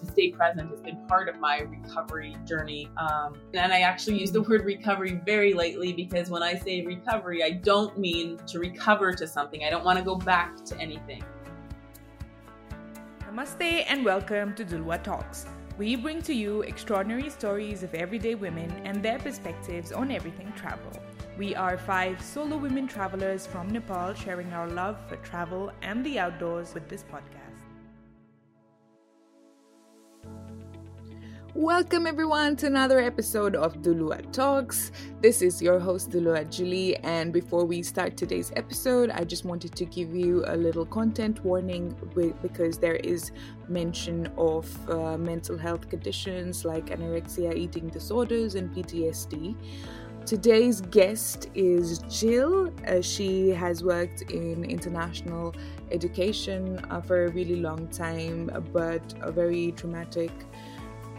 to stay present has been part of my recovery journey. Um, and I actually use the word recovery very lightly because when I say recovery, I don't mean to recover to something. I don't want to go back to anything. Namaste and welcome to Dulwa Talks. We bring to you extraordinary stories of everyday women and their perspectives on everything travel. We are five solo women travelers from Nepal sharing our love for travel and the outdoors with this podcast. Welcome everyone to another episode of Dulua Talks. This is your host Dulua Julie and before we start today's episode, I just wanted to give you a little content warning because there is mention of uh, mental health conditions like anorexia, eating disorders and PTSD. Today's guest is Jill. Uh, she has worked in international education uh, for a really long time, but a very traumatic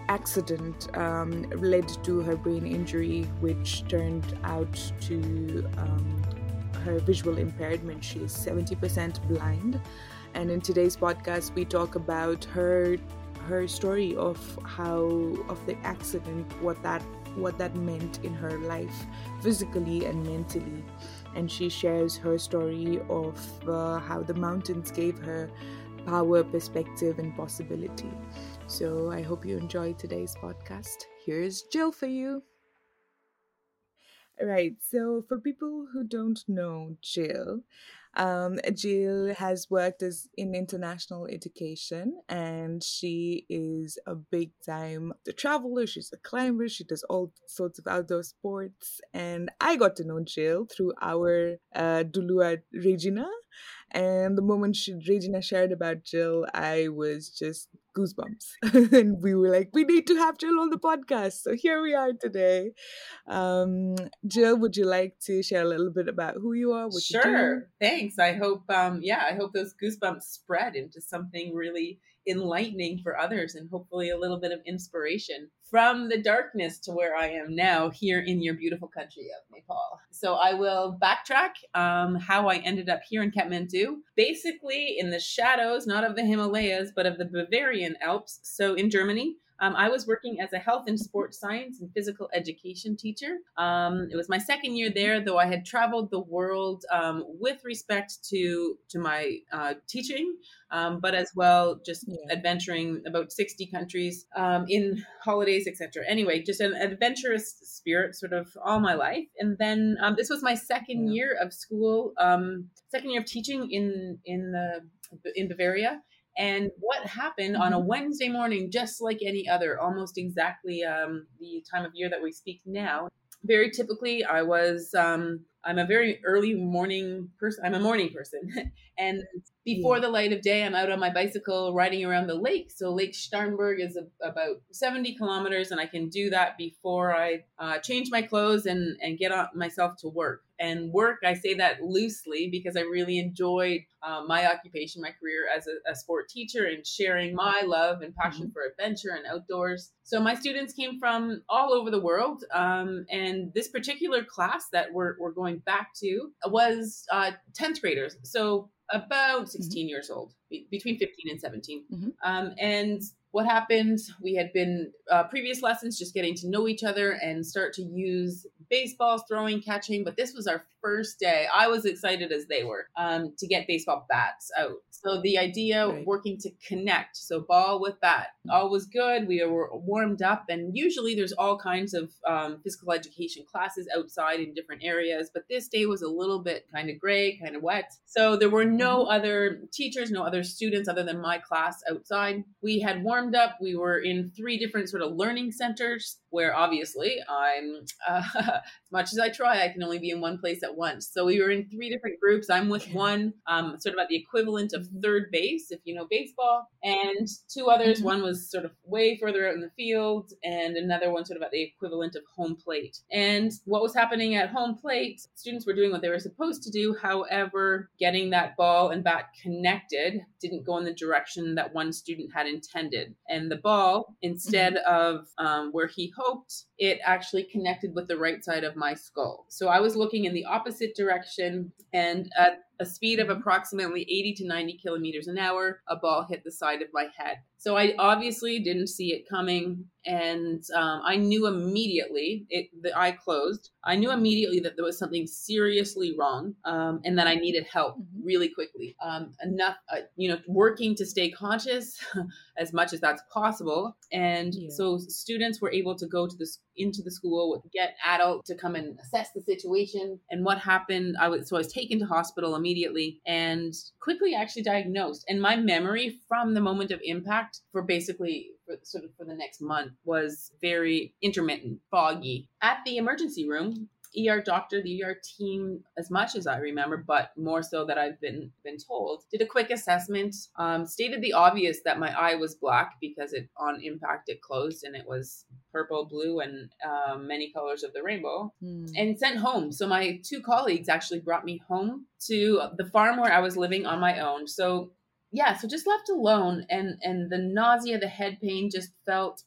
accident um, led to her brain injury, which turned out to um, her visual impairment. She is 70% blind. And in today's podcast, we talk about her her story of how of the accident, what that what that meant in her life, physically and mentally. And she shares her story of uh, how the mountains gave her power, perspective, and possibility. So I hope you enjoyed today's podcast. Here's Jill for you. Right. So, for people who don't know Jill, um, Jill has worked as in international education, and she is a big time the traveler. She's a climber. She does all sorts of outdoor sports, and I got to know Jill through our uh, Dulua Regina. And the moment she, Regina shared about Jill, I was just goosebumps. and we were like, we need to have Jill on the podcast. So here we are today. Um, Jill, would you like to share a little bit about who you are? Sure. Thanks. I hope, um, yeah, I hope those goosebumps spread into something really enlightening for others and hopefully a little bit of inspiration from the darkness to where I am now here in your beautiful country of Nepal. So I will backtrack um, how I ended up here in Kathmandu, basically in the shadows, not of the Himalayas, but of the Bavarian Alps. So in Germany, um, I was working as a health and sports science and physical education teacher. Um, it was my second year there, though I had traveled the world um, with respect to to my uh, teaching, um, but as well just yeah. adventuring about sixty countries um, in holidays, etc. Anyway, just an adventurous spirit, sort of all my life. And then um, this was my second yeah. year of school, second year of teaching in in the in Bavaria. And what happened on a mm-hmm. Wednesday morning, just like any other, almost exactly um, the time of year that we speak now. Very typically, I was um, I'm a very early morning person. I'm a morning person. and before yeah. the light of day, I'm out on my bicycle riding around the lake. So Lake Starnberg is a, about 70 kilometers, and I can do that before I uh, change my clothes and, and get on myself to work. And work, I say that loosely because I really enjoyed uh, my occupation, my career as a, a, sport teacher, and sharing my love and passion mm-hmm. for adventure and outdoors. So my students came from all over the world, um, and this particular class that we're, we're going going back to was uh, 10th graders. So about mm-hmm. 16 mm-hmm. years old, between 15 and 17. Mm-hmm. Um, and what happened? We had been uh, previous lessons just getting to know each other and start to use baseballs, throwing, catching. But this was our first day. I was excited as they were um, to get baseball bats out. So the idea right. working to connect, so ball with bat, all was good. We were warmed up, and usually there's all kinds of um, physical education classes outside in different areas. But this day was a little bit kind of gray, kind of wet. So there were no mm-hmm. other teachers, no other students other than my class outside. We had warmed up. We were in three different sort of learning centers where obviously I'm, uh, as much as I try, I can only be in one place at once. So we were in three different groups. I'm with one, um, sort of at the equivalent of third base, if you know baseball, and two others. Mm-hmm. One was sort of way further out in the field, and another one sort of at the equivalent of home plate. And what was happening at home plate, students were doing what they were supposed to do. However, getting that ball and bat connected didn't go in the direction that one student had intended. And the ball, instead mm-hmm. of um, where he hoped, it actually connected with the right side of my skull. So I was looking in the opposite direction, and at a speed of Mhm. approximately 80 to 90 kilometers an hour, a ball hit the side of my head. So I obviously didn't see it coming, and um, I knew immediately it the eye closed. I knew immediately that there was something seriously wrong, um, and that I needed help Mhm. really quickly. Um, enough, uh, you know, working to stay conscious as much as that's possible, and Yeah. so students were able to go to this into the school, get adult to come and assess the situation and what happened. I was so I was taken to hospital immediately and quickly actually diagnosed. And my memory from the moment of impact for basically for, sort of for the next month was very intermittent, foggy. At the emergency room, ER doctor, the ER team, as much as I remember, but more so that I've been been told, did a quick assessment, um, stated the obvious that my eye was black because it on impact it closed and it was purple, blue, and um, many colors of the rainbow Hmm. and sent home. So my two colleagues actually brought me home to the farm where I was living on my own. So yeah, so just left alone and and the nausea, the head pain just felt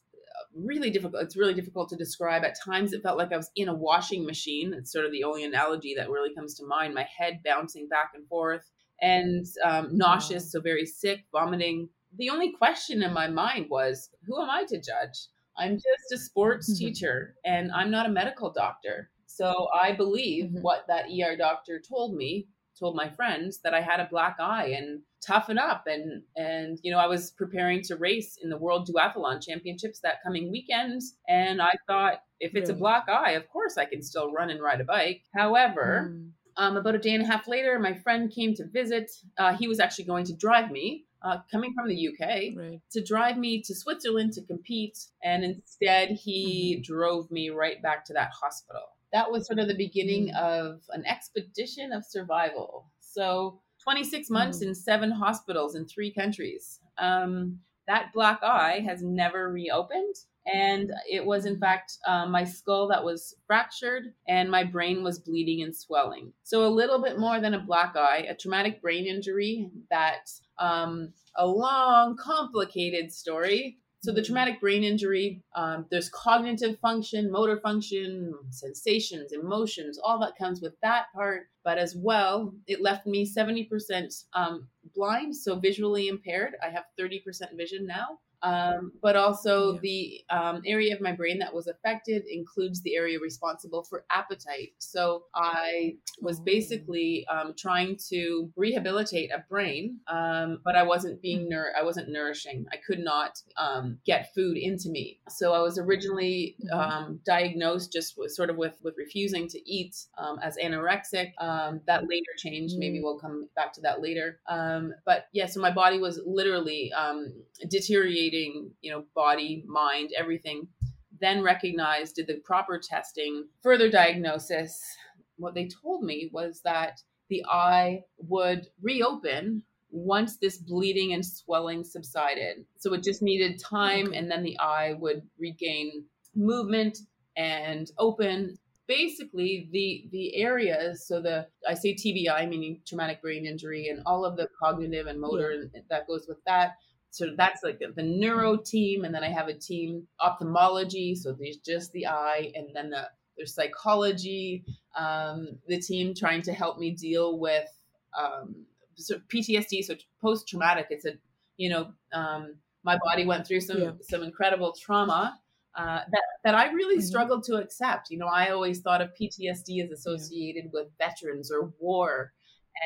really difficult. It's really difficult to describe. At times it felt like I was in a washing machine. It's sort of the only analogy that really comes to mind. My head bouncing back and forth and um, nauseous, so very sick, vomiting. The only question in my mind was, who am I to judge? I'm just a sports Mhm. teacher and I'm not a medical doctor. So I believe Mhm. what that ER doctor told me, told my friends that I had a black eye and toughen up and and you know I was preparing to race in the World Duathlon Championships that coming weekend and I thought if it's a black eye, of course I can still run and ride a bike. However, Hmm. um, about a day and a half later, my friend came to visit. Uh, he was actually going to drive me, uh, coming from the UK, Right. to drive me to Switzerland to compete. And instead, he drove me right back to that hospital. That was sort of the beginning Mm. of an expedition of survival. So, 26 months Mm. in seven hospitals in three countries. Um, that black eye has never reopened. And it was, in fact, um, my skull that was fractured and my brain was bleeding and swelling. So, a little bit more than a black eye, a traumatic brain injury that, um, a long, complicated story. So, the traumatic brain injury, um, there's cognitive function, motor function, sensations, emotions, all that comes with that part. But as well, it left me 70% um, blind, so visually impaired. I have 30% vision now. Um, but also Yeah. the um, area of my brain that was affected includes the area responsible for appetite. So I was Oh. basically um, trying to rehabilitate a brain, um, but I wasn't being nour- I wasn't nourishing. I could not um, get food into me. So I was originally Mhm. um, diagnosed just with sort of with with refusing to eat um, as anorexic. Um, that later changed. Maybe Mm. we'll come back to that later. Um, but yeah, so my body was literally um, deteriorating. You know, body, mind, everything. Then recognized, did the proper testing, further diagnosis. What they told me was that the eye would reopen once this bleeding and swelling subsided. So it just needed time, and then the eye would regain movement and open. Basically, the the areas. So the I say TBI, meaning traumatic brain injury, and all of the cognitive and motor and that goes with that. So that's like the, neuro team, and then I have a team ophthalmology. So there's just the eye, and then the there's psychology, um, the team trying to help me deal with um, so PTSD, so post traumatic. It's a you know um, my body went through some Yeah. some incredible trauma uh, that that I really Mhm. struggled to accept. You know, I always thought of PTSD as associated with veterans or war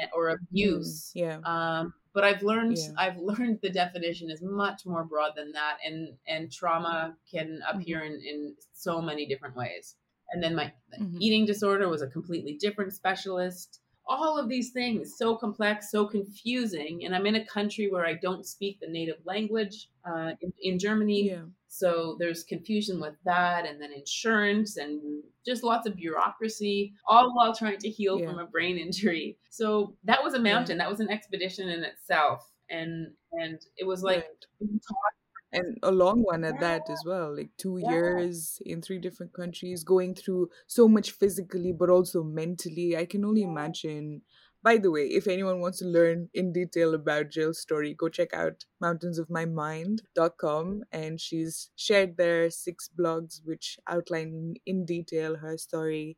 and, or abuse. Mm, yeah. Um, but I've learned Yeah. I've learned the definition is much more broad than that, and and trauma can appear in, in so many different ways. And then my Mhm. eating disorder was a completely different specialist. All of these things so complex, so confusing, and I'm in a country where I don't speak the native language uh, in, in Germany. Yeah. So there's confusion with that, and then insurance, and just lots of bureaucracy, all while trying to heal Yeah. from a brain injury. So that was a mountain. That was an expedition in itself, and and it was like Right. and a long one at that as well like two Yeah. years in three different countries going through so much physically but also mentally i can only imagine by the way if anyone wants to learn in detail about jill's story go check out mountainsofmymind.com and she's shared there six blogs which outline in detail her story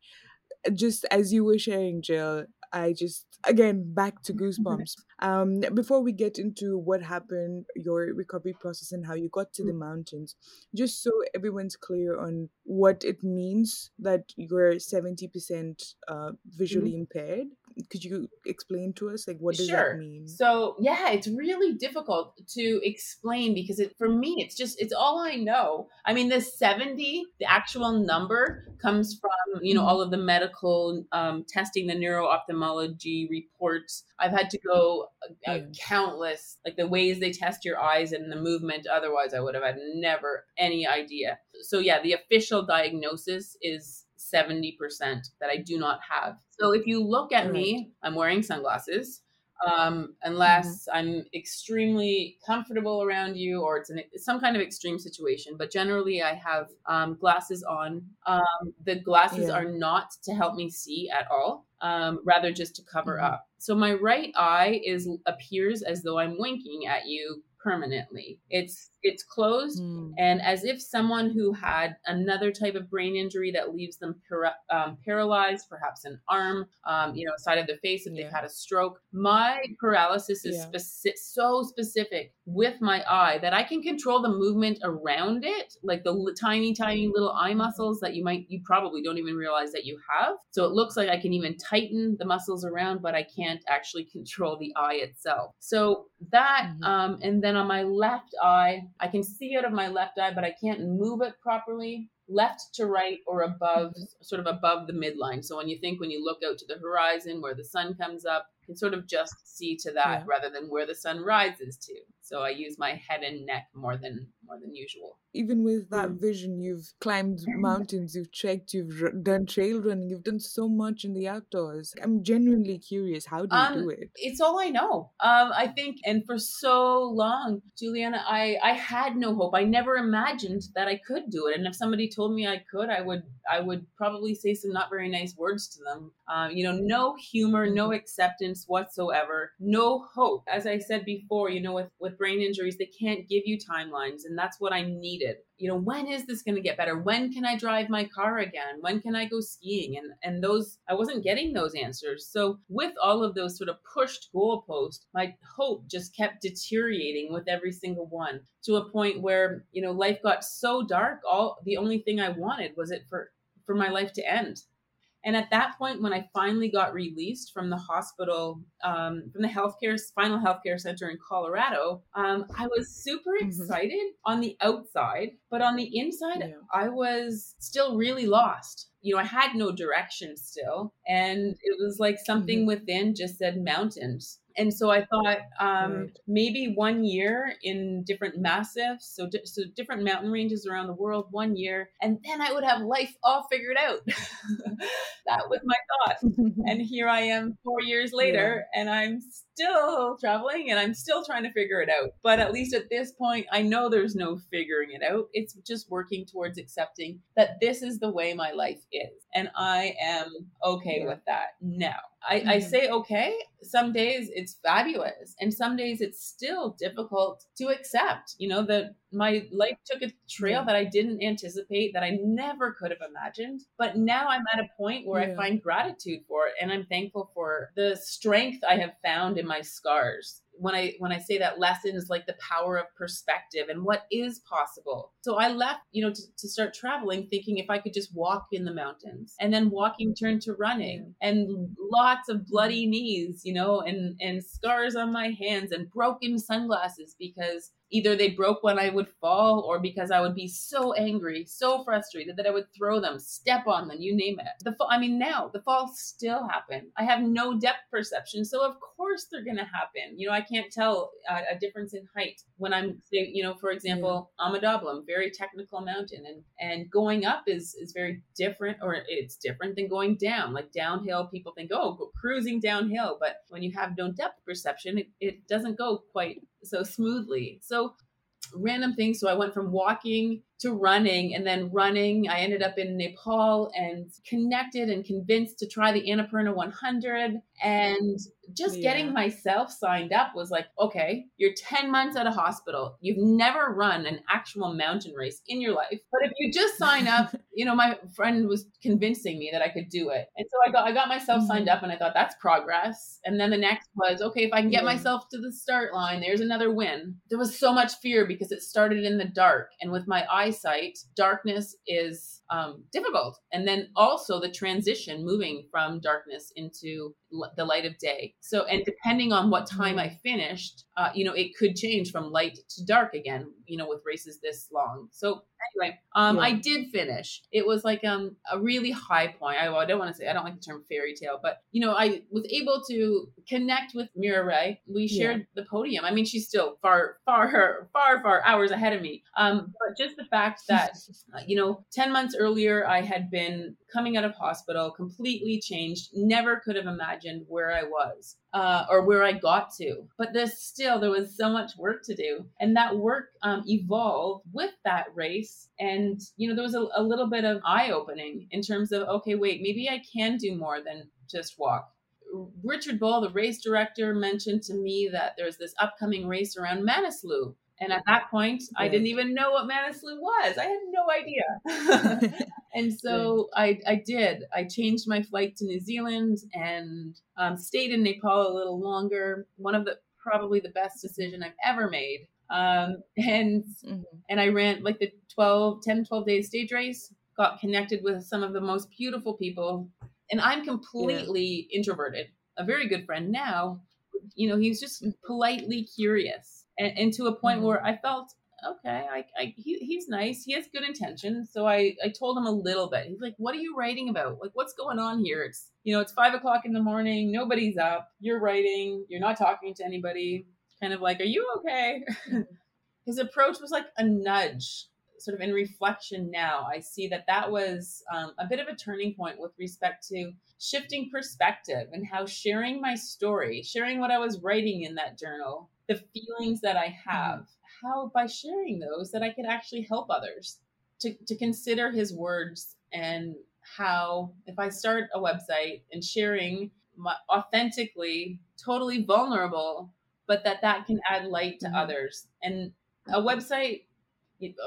just as you were sharing jill I just again back to goosebumps. Um, before we get into what happened, your recovery process, and how you got to the Mm. mountains, just so everyone's clear on what it means that you're seventy percent uh, visually Mhm. impaired. Could you explain to us like what does that mean? So yeah, it's really difficult to explain because it for me it's just it's all I know. I mean, the 70, the actual number comes from, you know, Mhm. all of the medical um, testing, the neuro ophthalmology reports. I've had to go uh, Yeah. countless, like the ways they test your eyes and the movement. Otherwise, I would have had never any idea. So yeah, the official diagnosis is 70% that I do not have. So if you look at me, I'm wearing sunglasses. Um, unless I'm extremely comfortable around you or it's an, some kind of extreme situation. But generally, I have um, glasses on. Um, the glasses Yeah. are not to help me see at all, um, rather just to cover Mhm. up. So my right eye is appears as though I'm winking at you permanently. It's it's closed Mm. and as if someone who had another type of brain injury that leaves them para- um, paralyzed, perhaps an arm, um, you know, side of the face if they've had a stroke. My paralysis is Yeah. speci- so specific with my eye that I can control the movement around it, like the tiny, tiny little eye muscles that you might, you probably don't even realize that you have. So it looks like I can even tighten the muscles around, but I can't actually control the eye itself. So that, Mhm. um, and then on my left eye, I can see out of my left eye, but I can't move it properly. Left to right or above, sort of above the midline. So when you think, when you look out to the horizon where the sun comes up, you can sort of just see to that Yeah. rather than where the sun rises to. So I use my head and neck more than more than usual. Even with that Mm. vision, you've climbed mountains, you've trekked, you've r- done trail running, you've done so much in the outdoors. I'm genuinely curious. How do you Um, do it? it's all I know. Um, I think, and for so long, Juliana, I I had no hope. I never imagined that I could do it. And if somebody told me I could, I would I would probably say some not very nice words to them. Um, you know, no humor, no acceptance whatsoever, no hope. As I said before, you know, with with brain injuries, they can't give you timelines, and that's what I needed. You know, when is this going to get better? When can I drive my car again? When can I go skiing? And and those I wasn't getting those answers. So with all of those sort of pushed goalposts, my hope just kept deteriorating with every single one to a point where you know life got so dark. All the only thing I wanted was it for for my life to end. And at that point, when I finally got released from the hospital, um, from the healthcare final healthcare center in Colorado, um, I was super Mhm. excited on the outside, but on the inside, Yeah. I was still really lost. You know, I had no direction still, and it was like something within just said mountains. And so I thought um, Right. maybe one year in different massifs, so di- so different mountain ranges around the world, one year, and then I would have life all figured out. that was my thought. And here I am four years later, and I'm still traveling and I'm still trying to figure it out. But at least at this point, I know there's no figuring it out. It's just working towards accepting that this is the way my life is. And I am okay Yeah. with that now. I, I Mhm. say okay. Some days it's fabulous, and some days it's still difficult to accept. You know that my life took a trail Yeah. that I didn't anticipate, that I never could have imagined. But now I'm at a point where I find gratitude for it, and I'm thankful for the strength I have found in my scars when I when I say that lesson is like the power of perspective and what is possible. So I left, you know, to, to start traveling thinking if I could just walk in the mountains. And then walking turned to running and lots of bloody knees, you know, and and scars on my hands and broken sunglasses because either they broke when I would fall or because I would be so angry, so frustrated that I would throw them, step on them, you name it. The fall, I mean, now the falls still happen. I have no depth perception, so of course they're going to happen. You know, I can't tell uh, a difference in height when I'm, you know, for example, Ama Dablam, very technical mountain, and and going up is is very different, or it's different than going down. Like downhill, people think, oh, go cruising downhill, but when you have no depth perception, it, it doesn't go quite so smoothly. So random things. So I went from walking to running and then running. I ended up in Nepal and connected and convinced to try the Annapurna 100. And just Yeah. getting myself signed up was like, okay, you're 10 months out of hospital. You've never run an actual mountain race in your life. But if you just sign up, you know, my friend was convincing me that I could do it. And so I got I got myself signed Mhm. up and I thought that's progress. And then the next was, okay, if I can get Yeah. myself to the start line, there's another win. There was so much fear because it started in the dark. And with my eyesight, darkness is um, difficult. And then also the transition moving from darkness into the light of day. So, and depending on what time Mhm. I finished, uh, you know, it could change from light to dark again, you know, with races this long. So, anyway, um, Yeah. I did finish. It was like um, a really high point. I, well, I don't want to say, I don't like the term fairy tale, but, you know, I was able to connect with Mira Rai. We Yeah. shared the podium. I mean, she's still far, far, far, far hours ahead of me. Um, but just the fact that you know, 10 months earlier, I had been coming out of hospital, completely changed, never could have imagined where I was uh, or where I got to. But there's still, there was so much work to do. And that work um, evolved with that race. And, you know, there was a, a little bit of eye opening in terms of, okay, wait, maybe I can do more than just walk. Richard Bull, the race director, mentioned to me that there's this upcoming race around Manaslu. And at that point, I didn't even know what Manaslu was. I had no idea. and so I, I did. I changed my flight to New Zealand and um, stayed in Nepal a little longer. One of the probably the best decision I've ever made. Um, and Mhm. and I ran like the 12, 10, 12 day stage race, got connected with some of the most beautiful people. And I'm completely introverted. A very good friend now, you know, he's just politely curious. And, and to a point Mhm. where I felt, okay, I, I he, he's nice. He has good intentions. So I, I told him a little bit. He's like, what are you writing about? Like, what's going on here? It's, you know, it's five o'clock in the morning. Nobody's up. You're writing. You're not talking to anybody. Kind of like, are you okay? his approach was like a nudge sort of in reflection now i see that that was um, a bit of a turning point with respect to shifting perspective and how sharing my story sharing what i was writing in that journal the feelings that i have how by sharing those that i could actually help others to, to consider his words and how if i start a website and sharing my, authentically totally vulnerable but that that can add light to Mhm. others. And a website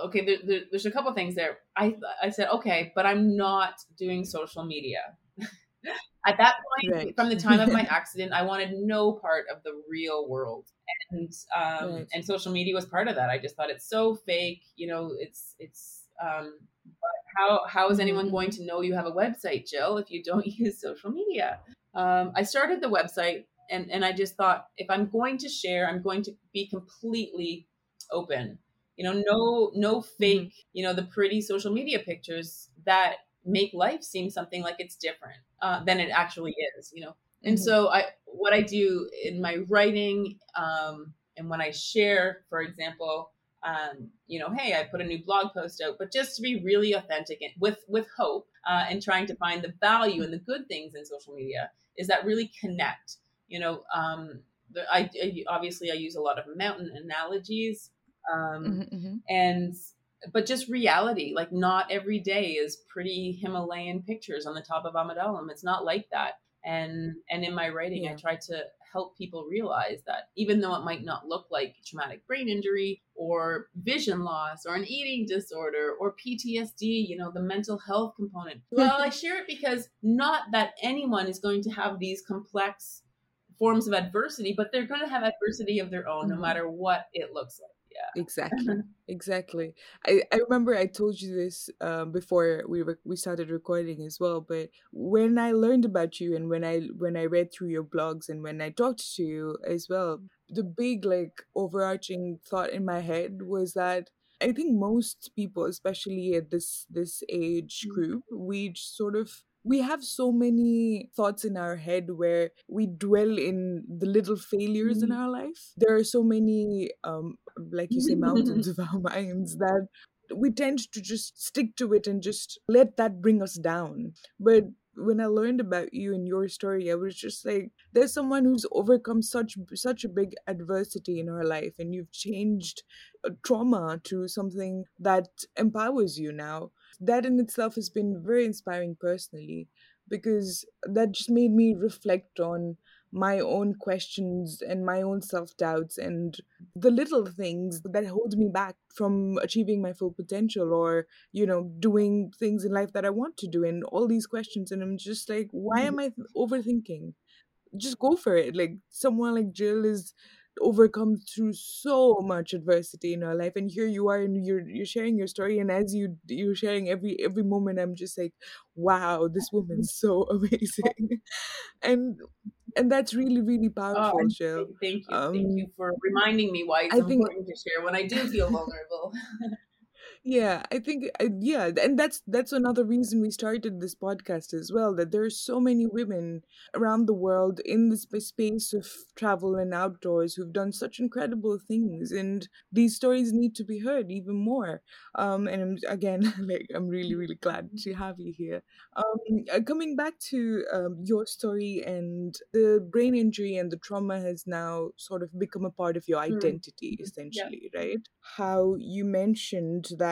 okay there, there, there's a couple things there. I i said okay but i'm not doing social media at that point Right. from the time of my accident i wanted no part of the real world and um Right. and social media was part of that i just thought it's so fake you know it's it's um but how how is anyone Mhm. going to know you have a website jill if you don't use social media um i started the website and and i just thought if i'm going to share i'm going to be completely open you know no no fake you know the pretty social media pictures that make life seem something like it's different uh, than it actually is you know and Mhm. so i what i do in my writing um, and when i share for example um, you know hey i put a new blog post out but just to be really authentic and with with hope uh, and trying to find the value and the good things in social media is that really connect you know um, the, I, I obviously i use a lot of mountain analogies um, Mhm, mhm. and but just reality like not every day is pretty himalayan pictures on the top of Ama Dablam. it's not like that and and in my writing i try to help people realize that even though it might not look like traumatic brain injury or vision loss or an eating disorder or ptsd you know the mental health component well i share it because not that anyone is going to have these complex forms of adversity but they're going to have adversity of their own no Mhm. matter what it looks like yeah Exactly. Exactly. I, I remember I told you this um, before we re- we started recording as well. But when I learned about you and when I when I read through your blogs and when I talked to you as well, the big like overarching thought in my head was that I think most people, especially at this this age Mm. group, we sort of we have so many thoughts in our head where we dwell in the little failures in Mhm. our life. There are so many, um, like you say, mountains of our minds that we tend to just stick to it and just let that bring us down. But when I learned about you and your story, I was just like, there's someone who's overcome such such a big adversity in her life, and you've changed uh, trauma to something that empowers you now. That in itself has been very inspiring personally, because that just made me reflect on my own questions and my own self doubts and the little things that hold me back from achieving my full potential or you know doing things in life that i want to do and all these questions. And i'm just like why mm-hmm. am i overthinking? Just go for it. Like someone like jill is overcome through so much adversity in her life and here you are and you're you're sharing your story and as you you're sharing every every moment i'm just like wow this woman's so amazing and and that's really really Oh, powerful Jill. thank thank you. Thank um you for reminding me why it's i think important to share when I do feel vulnerable. Yeah, I think uh, yeah, and that's that's another reason we started this podcast as well. That there are so many women around the world in the sp- space of travel and outdoors who've done such incredible things, and these stories need to be heard even more. Um, and I'm, again, like I'm really really glad to have you here. Um, uh, coming back to um, your story and the brain injury and the trauma has now sort of become a part of your Mm, identity, Yeah. essentially, right? How you mentioned that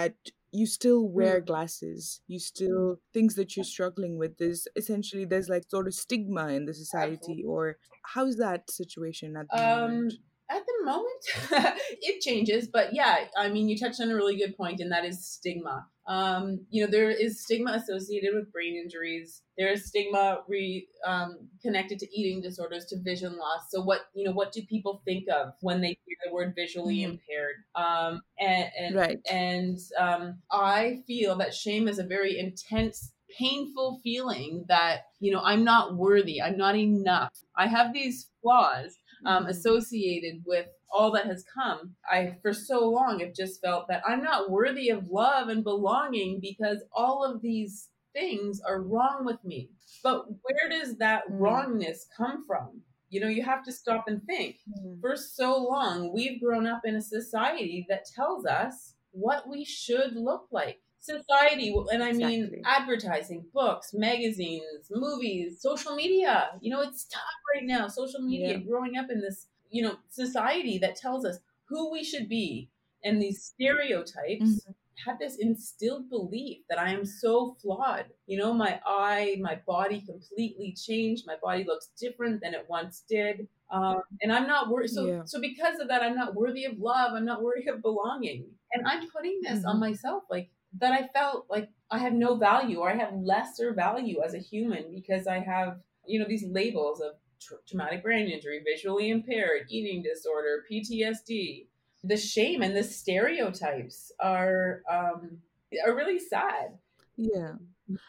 you still wear Mm, glasses, you still things that you're struggling with is essentially there's like sort of stigma in the society, or how's that situation at the Um, moment? at the moment, it changes, but yeah, I mean, you touched on a really good point, and that is stigma. Um, you know, there is stigma associated with brain injuries. There is stigma re, um, connected to eating disorders, to vision loss. So, what you know, what do people think of when they hear the word visually Mhm. impaired? Um, and and Right. and um, I feel that shame is a very intense painful feeling that you know i'm not worthy i'm not enough i have these flaws um, Mhm. associated with all that has come i for so long have just felt that i'm not worthy of love and belonging because all of these things are wrong with me but where does that Mm. wrongness come from you know you have to stop and think Mhm. for so long we've grown up in a society that tells us what we should look like society and i mean Exactly. advertising books magazines movies social media you know it's tough right now social media Yeah. growing up in this you know society that tells us who we should be and these stereotypes Mhm. had this instilled belief that I am so flawed. You know, my eye, my body completely changed. My body looks different than it once did. Um, and I'm not worthy. So, Yeah. so because of that, I'm not worthy of love. I'm not worthy of belonging. And I'm putting this on Mhm. myself, like that I felt like I have no value or I have lesser value as a human because I have, you know, these labels of tra- traumatic brain injury, visually impaired, eating disorder, PTSD. The shame and the stereotypes are um, are really sad. Yeah.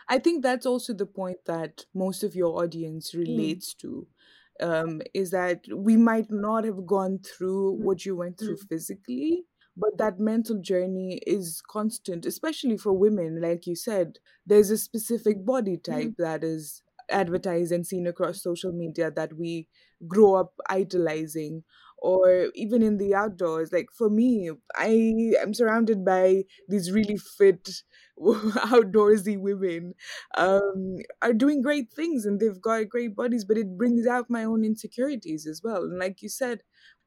I think that's also the point that most of your audience Mm, relates to. Um, is that we might not have gone through mm, what you went through mm, physically, but that mental journey is constant, especially for women. Like you said, there's a specific body type mm. that is advertised and seen across social media that we grow up idolizing or even in the outdoors like for me i am surrounded by these really fit outdoorsy women um, are doing great things and they've got great bodies, but it brings out my own insecurities as well. And like you said,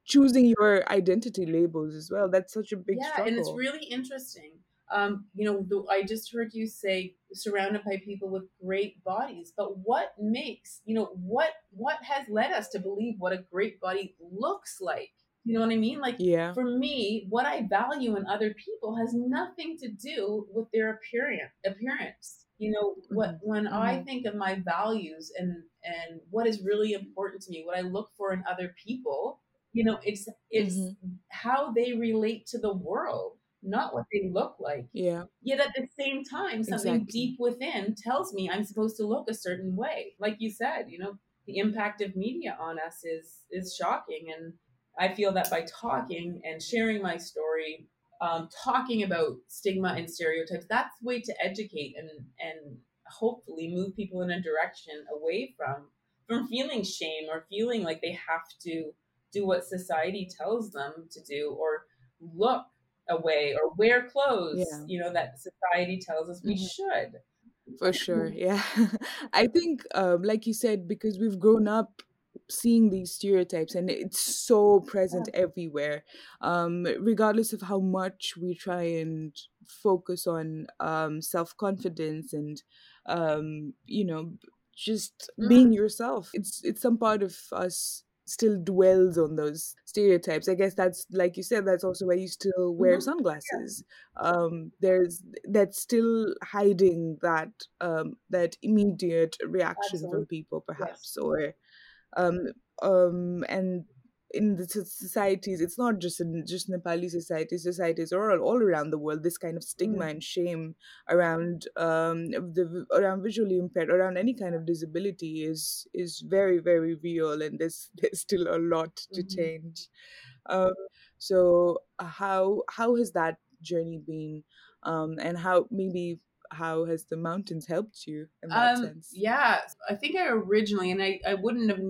choosing your identity labels as well, that's such a big Yeah, and it's really interesting. Um, you know, the, I just heard you say surrounded by people with great bodies, but what makes you know what what has led us to believe what a great body looks like? You know what I mean? Like Yeah. for me, what I value in other people has nothing to do with their appearance. Appearance. You know, what hmm when I hmm think of my values and and what is really important to me, what I look for in other people, you know, it's it's hmm how they relate to the world, not what they look like. Yeah, Yet at the same time, something exactly. deep within tells me I'm supposed to look a certain way. Like you said, you know, the impact of media on us is is shocking, and I feel that by talking and sharing my story, um, talking about stigma and stereotypes, that's the way to educate and and hopefully move people in a direction away from from feeling shame or feeling like they have to do what society tells them to do or look away or wear clothes Yeah. you know that society tells us we hmm should For sure. Yeah. I think, um, like you said, because we've grown up seeing these stereotypes and it's so present everywhere um regardless of how much we try and focus on um self-confidence and um you know just mm-hmm. being yourself. It's it's some part of us still dwells on those stereotypes. I guess that's like you said, that's also why you still wear mm-hmm. sunglasses. Yeah. Um, there's that's still hiding that um, that immediate reaction Absolutely. from people, perhaps, yes. or um, um, and in the societies it's not just in just nepali society societies all, all around the world this kind of stigma mm. and shame around um the around visually impaired around any kind of disability is is very very real and there's there's still a lot to mm-hmm. change um so how how has that journey been um and how maybe how has the mountains helped you in that um, sense yeah i think i originally and i i wouldn't have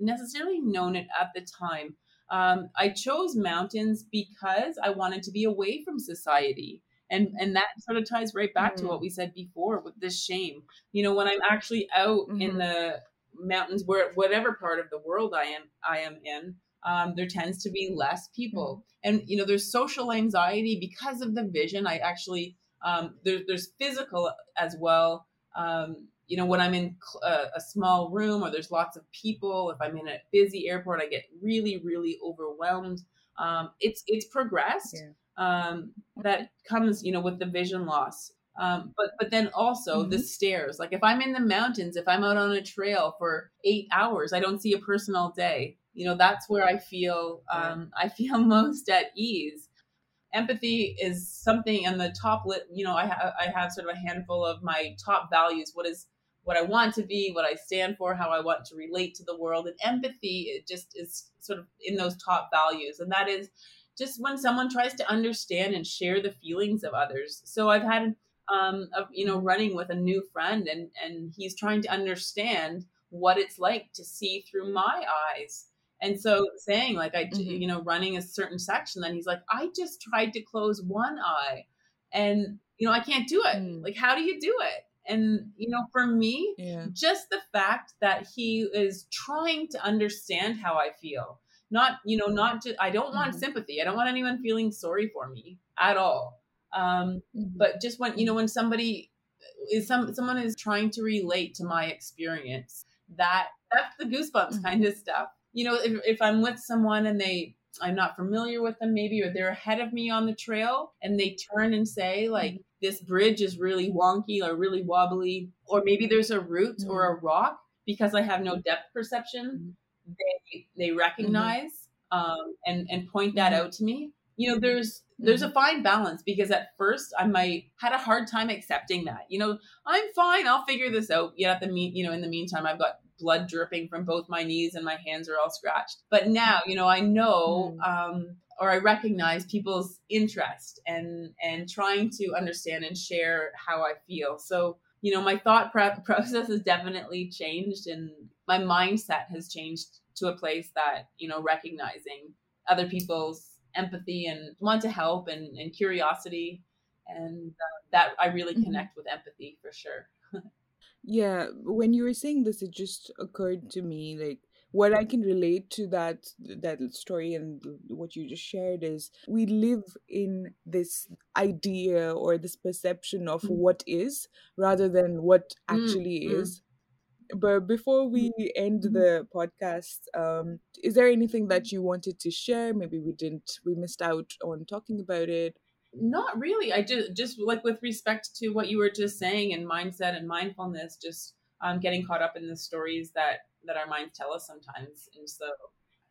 necessarily known it at the time. Um, I chose mountains because I wanted to be away from society. And, and that sort of ties right back mm-hmm. to what we said before with this shame. You know, when I'm actually out mm-hmm. in the mountains, where whatever part of the world I am I am in, um, there tends to be less people. Mm-hmm. And you know, there's social anxiety because of the vision. I actually um, there, there's physical as well. Um, you know, when I'm in a, a, small room or there's lots of people, if I'm in a busy airport, I get really, really overwhelmed. Um, it's it's progressed. Yeah. Um, that comes, you know, with the vision loss. Um, but but then also mm-hmm. the stairs. Like if I'm in the mountains, if I'm out on a trail for eight hours, I don't see a person all day. You know, that's where I feel um, I feel most at ease empathy is something in the top lit you know I, ha- I have sort of a handful of my top values what is what I want to be, what I stand for, how I want to relate to the world. And empathy it just is sort of in those top values. And that is just when someone tries to understand and share the feelings of others. So I've had um, of, you know, running with a new friend and, and he's trying to understand what it's like to see through my eyes. And so saying like, I, mm-hmm. you know, running a certain section, then he's like, I just tried to close one eye and, you know, I can't do it. Mm. Like, how do you do it? And, you know, for me, yeah. just the fact that he is trying to understand how I feel, not, you know, not just, I don't want mm-hmm. sympathy. I don't want anyone feeling sorry for me at all. Um, mm-hmm. But just when, you know, when somebody is some, someone is trying to relate to my experience, that, that's the goosebumps mm-hmm. kind of stuff. You know, if, if I'm with someone and they, I'm not familiar with them, maybe, or they're ahead of me on the trail and they turn and say, like, mm-hmm. this bridge is really wonky or really wobbly, or maybe there's a root mm-hmm. or a rock because I have no depth perception. Mm-hmm. They they recognize um, and and point that mm-hmm. out to me. You know, there's there's a mm-hmm. fine balance because at first I might had a hard time accepting that. You know, I'm fine. I'll figure this out. Yet at the mean, you know, in the meantime, I've got blood dripping from both my knees and my hands are all scratched. But now, you know, I know mm. um, or I recognize people's interest and and trying to understand and share how I feel. So, you know, my thought process has definitely changed and my mindset has changed to a place that, you know, recognizing other people's empathy and want to help and, and curiosity and uh, that I really mm-hmm. connect with empathy for sure. Yeah, when you were saying this, it just occurred to me like what I can relate to that that story and what you just shared is we live in this idea or this perception of mm. what is rather than what mm, actually mm. is. But before we end the podcast, um, is there anything that you wanted to share? Maybe we didn't, we missed out on talking about it. Not really. I just just like with respect to what you were just saying and mindset and mindfulness, just um, getting caught up in the stories that that our minds tell us sometimes, and so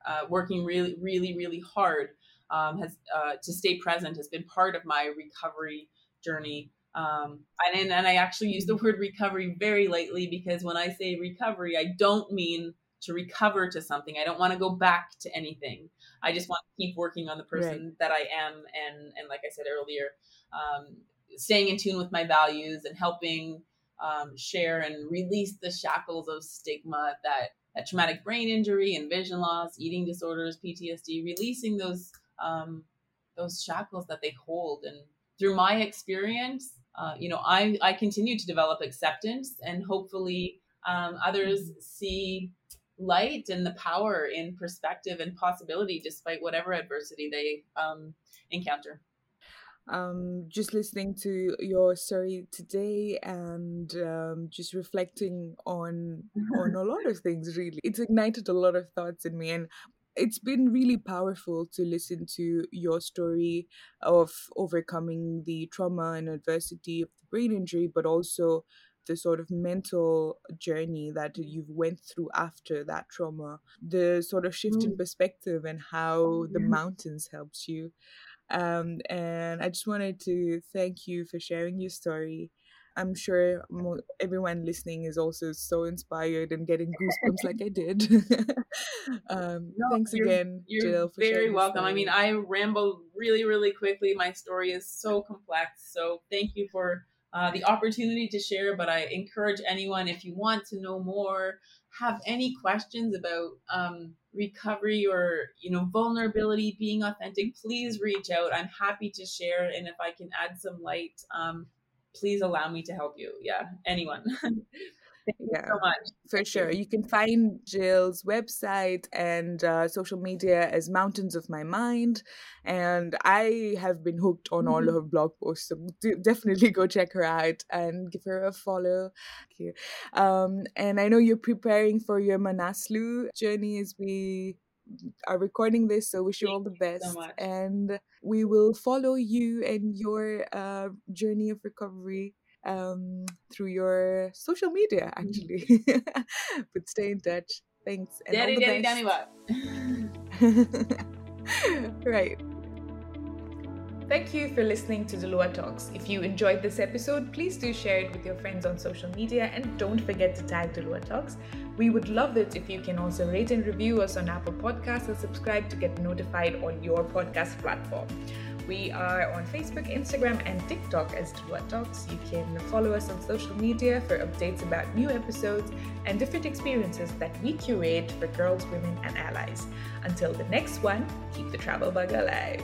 uh, working really, really, really hard um, has uh, to stay present has been part of my recovery journey. Um, and and I actually use the word recovery very lightly because when I say recovery, I don't mean to recover to something. I don't want to go back to anything. I just want to keep working on the person right. that I am, and and like I said earlier, um, staying in tune with my values and helping um, share and release the shackles of stigma that that traumatic brain injury and vision loss, eating disorders, PTSD, releasing those um, those shackles that they hold. And through my experience, uh, you know, I I continue to develop acceptance, and hopefully um, others mm-hmm. see light and the power in perspective and possibility despite whatever adversity they um, encounter. um, just listening to your story today and um, just reflecting on on a lot of things really it's ignited a lot of thoughts in me and it's been really powerful to listen to your story of overcoming the trauma and adversity of the brain injury but also the sort of mental journey that you've went through after that trauma the sort of shift in mm. perspective and how the mountains helps you um, and I just wanted to thank you for sharing your story. I'm sure mo- everyone listening is also so inspired and getting goosebumps like I did. um, no, thanks you're, again, you're Jill. very welcome. I mean, I ramble really, really quickly. My story is so complex. So thank you for uh, the opportunity to share. But I encourage anyone, if you want to know more, have any questions about um, recovery or you know vulnerability being authentic please reach out i'm happy to share and if i can add some light um, please allow me to help you yeah anyone yeah, so For sure. You can find Jill's website and uh, social media as Mountains of My Mind. And I have been hooked on all mm-hmm. of her blog posts. So definitely go check her out and give her a follow. Um, and I know you're preparing for your Manaslu journey as we are recording this so wish you all the best so and we will follow you and your uh, journey of recovery um, through your social media, mm-hmm. actually. but stay in touch. Thanks. And daddy, daddy, daddy, what? right. Thank you for listening to the Lua Talks. If you enjoyed this episode, please do share it with your friends on social media and don't forget to tag the Lua Talks. We would love it if you can also rate and review us on Apple Podcasts and subscribe to get notified on your podcast platform. We are on Facebook, Instagram, and TikTok as Tulua Talks. You can follow us on social media for updates about new episodes and different experiences that we curate for girls, women, and allies. Until the next one, keep the travel bug alive.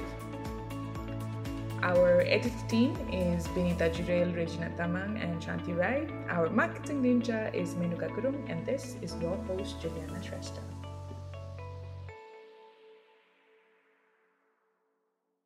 Our edit team is Benita Jurel, Regina Tamang, and Shanti Rai. Our marketing ninja is Menuka Gurung, and this is your host, Juliana Shrestha.